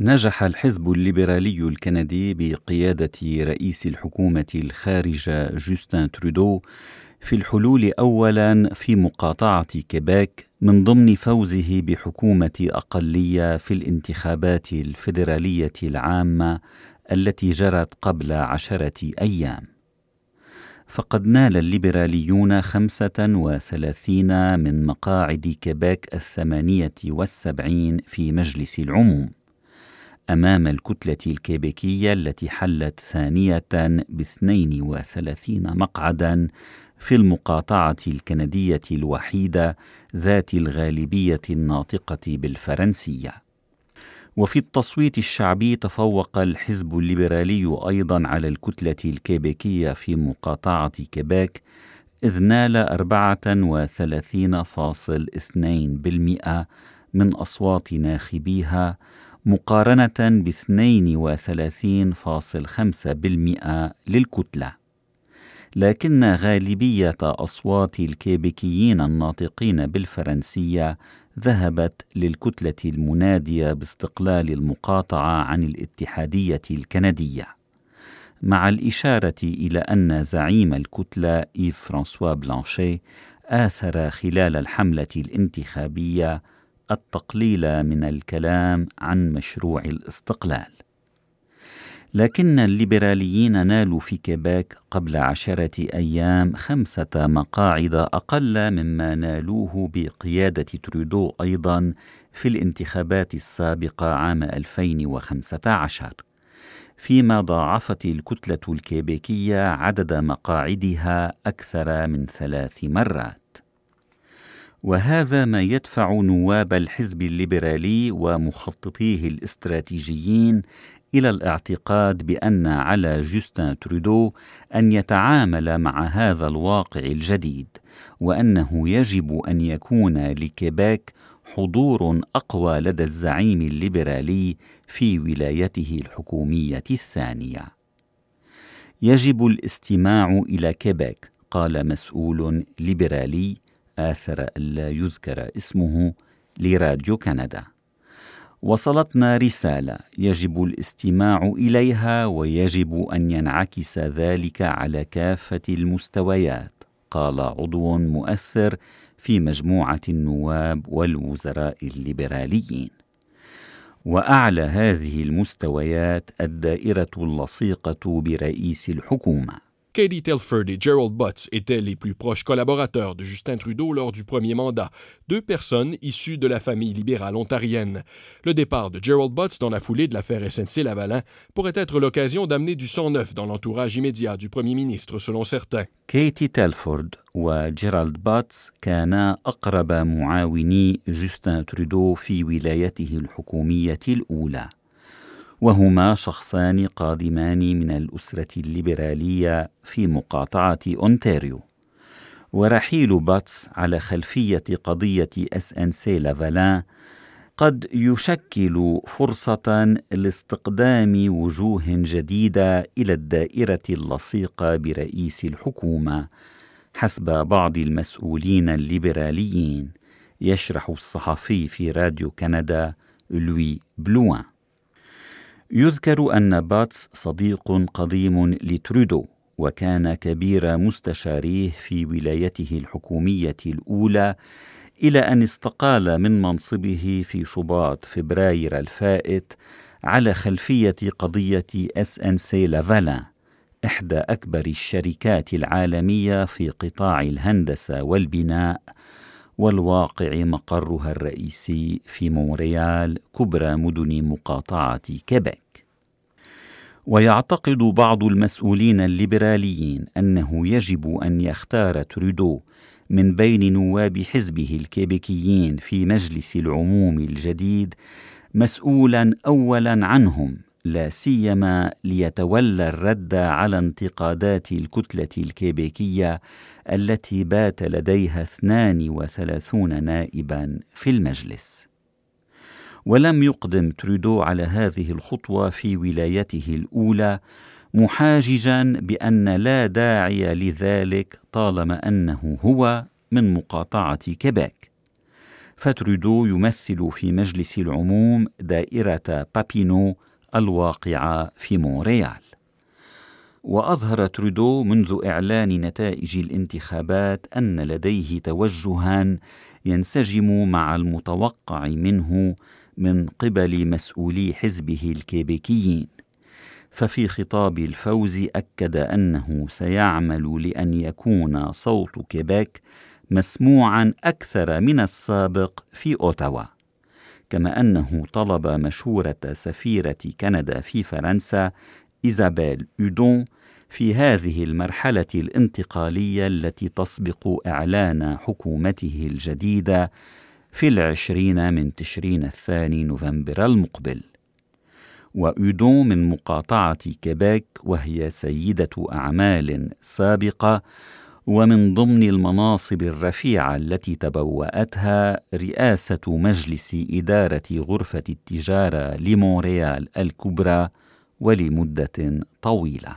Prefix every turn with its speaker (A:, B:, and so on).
A: نجح الحزب الليبرالي الكندي بقيادة رئيس الحكومة الخارجة جوستن ترودو في الحلول أولا في مقاطعة كيباك من ضمن فوزه بحكومة أقلية في الانتخابات الفيدرالية العامة التي جرت قبل عشرة أيام. فقد نال الليبراليون خمسة وثلاثين من مقاعد كيباك الثمانية والسبعين في مجلس العموم. أمام الكتلة الكيبيكية التي حلت ثانية باثنين وثلاثين مقعدا في المقاطعة الكندية الوحيدة ذات الغالبية الناطقة بالفرنسية. وفي التصويت الشعبي تفوق الحزب الليبرالي أيضا على الكتلة الكيبيكية في مقاطعة كيباك إذ نال 34.2% من أصوات ناخبيها مقارنة ب 32.5% للكتلة. لكن غالبية أصوات الكيبيكيين الناطقين بالفرنسية ذهبت للكتلة المنادية باستقلال المقاطعة عن الاتحادية الكندية مع الإشارة إلى أن زعيم الكتلة إيف فرانسوا بلانشي آثر خلال الحملة الانتخابية التقليل من الكلام عن مشروع الاستقلال. لكن الليبراليين نالوا في كيباك قبل عشرة أيام خمسة مقاعد أقل مما نالوه بقيادة ترودو أيضا في الانتخابات السابقة عام 2015 فيما ضاعفت الكتلة الكيبيكية عدد مقاعدها أكثر من ثلاث مرات. وهذا ما يدفع نواب الحزب الليبرالي ومخططيه الاستراتيجيين إلى الاعتقاد بأن على جوستن ترودو أن يتعامل مع هذا الواقع الجديد وأنه يجب أن يكون لكيباك حضور أقوى لدى الزعيم الليبرالي في ولايته الحكومية الثانية. يجب الاستماع إلى كيباك قال مسؤول ليبرالي آثر ألا يذكر اسمه لراديو كندا. وصلتنا رسالة يجب الاستماع إليها ويجب أن ينعكس ذلك على كافة المستويات قال عضو مؤثر في مجموعة النواب والوزراء الليبراليين. وأعلى هذه المستويات الدائرة اللصيقة برئيس الحكومة.
B: Katie Telford et Gerald Butts étaient les plus proches collaborateurs de Justin Trudeau lors du premier mandat, deux personnes issues de la famille libérale ontarienne. Le départ de Gerald Butts dans la foulée de l'affaire SNC-Lavalin pourrait être l'occasion d'amener du sang neuf dans l'entourage immédiat du premier ministre, selon certains.
A: Katie Telford وجيرالد باتس كانا أقرب معاوني جوستن ترودو في ولايته الحكومية الأولى وهما شخصان قادمان من الأسرة الليبرالية في مقاطعة أونتاريو. ورحيل باتس على خلفية قضية اس ان سي لافالان قد يشكل فرصة لاستقدام وجوه جديدة إلى الدائرة اللصيقة برئيس الحكومة حسب بعض المسؤولين الليبراليين يشرح الصحفي في راديو كندا لوي بلوان. يذكر أن باتس صديق قديم لترودو وكان كبير مستشاريه في ولايته الحكومية الأولى إلى أن استقال من منصبه في شباط فبراير الفائت على خلفية قضية اس ان سي لافالان إحدى أكبر الشركات العالمية في قطاع الهندسة والبناء والواقع مقرها الرئيسي في مونريال كبرى مدن مقاطعة كيبك. ويعتقد بعض المسؤولين الليبراليين أنه يجب أن يختار ترودو من بين نواب حزبه الكيبيكيين في مجلس العموم الجديد مسؤولا اولا عنهم لا سيما ليتولى الرد على انتقادات الكتلة الكيبيكية التي بات لديها 32 نائبا في المجلس. ولم يقدم ترودو على هذه الخطوة في ولايته الأولى محاججا بأن لا داعي لذلك طالما أنه هو من مقاطعة كيبيك. فترودو يمثل في مجلس العموم دائرة بابينو الواقعة في مونريال. وأظهر ترودو منذ إعلان نتائج الانتخابات أن لديه توجها ينسجم مع المتوقع منه من قبل مسؤولي حزبه الكيبيكيين. ففي خطاب الفوز أكد أنه سيعمل لأن يكون صوت كيبيك مسموعا أكثر من السابق في أوتاوا. كما أنه طلب مشورة سفيرة كندا في فرنسا إيزابيل أودون في هذه المرحلة الانتقالية التي تسبق إعلان حكومته الجديدة في العشرين من تشرين الثاني نوفمبر المقبل. وأودون من مقاطعة كيبيك وهي سيدة أعمال سابقة ومن ضمن المناصب الرفيعة التي تبوأتها رئاسة مجلس إدارة غرفة التجارة لمونريال الكبرى ولمدة طويلة.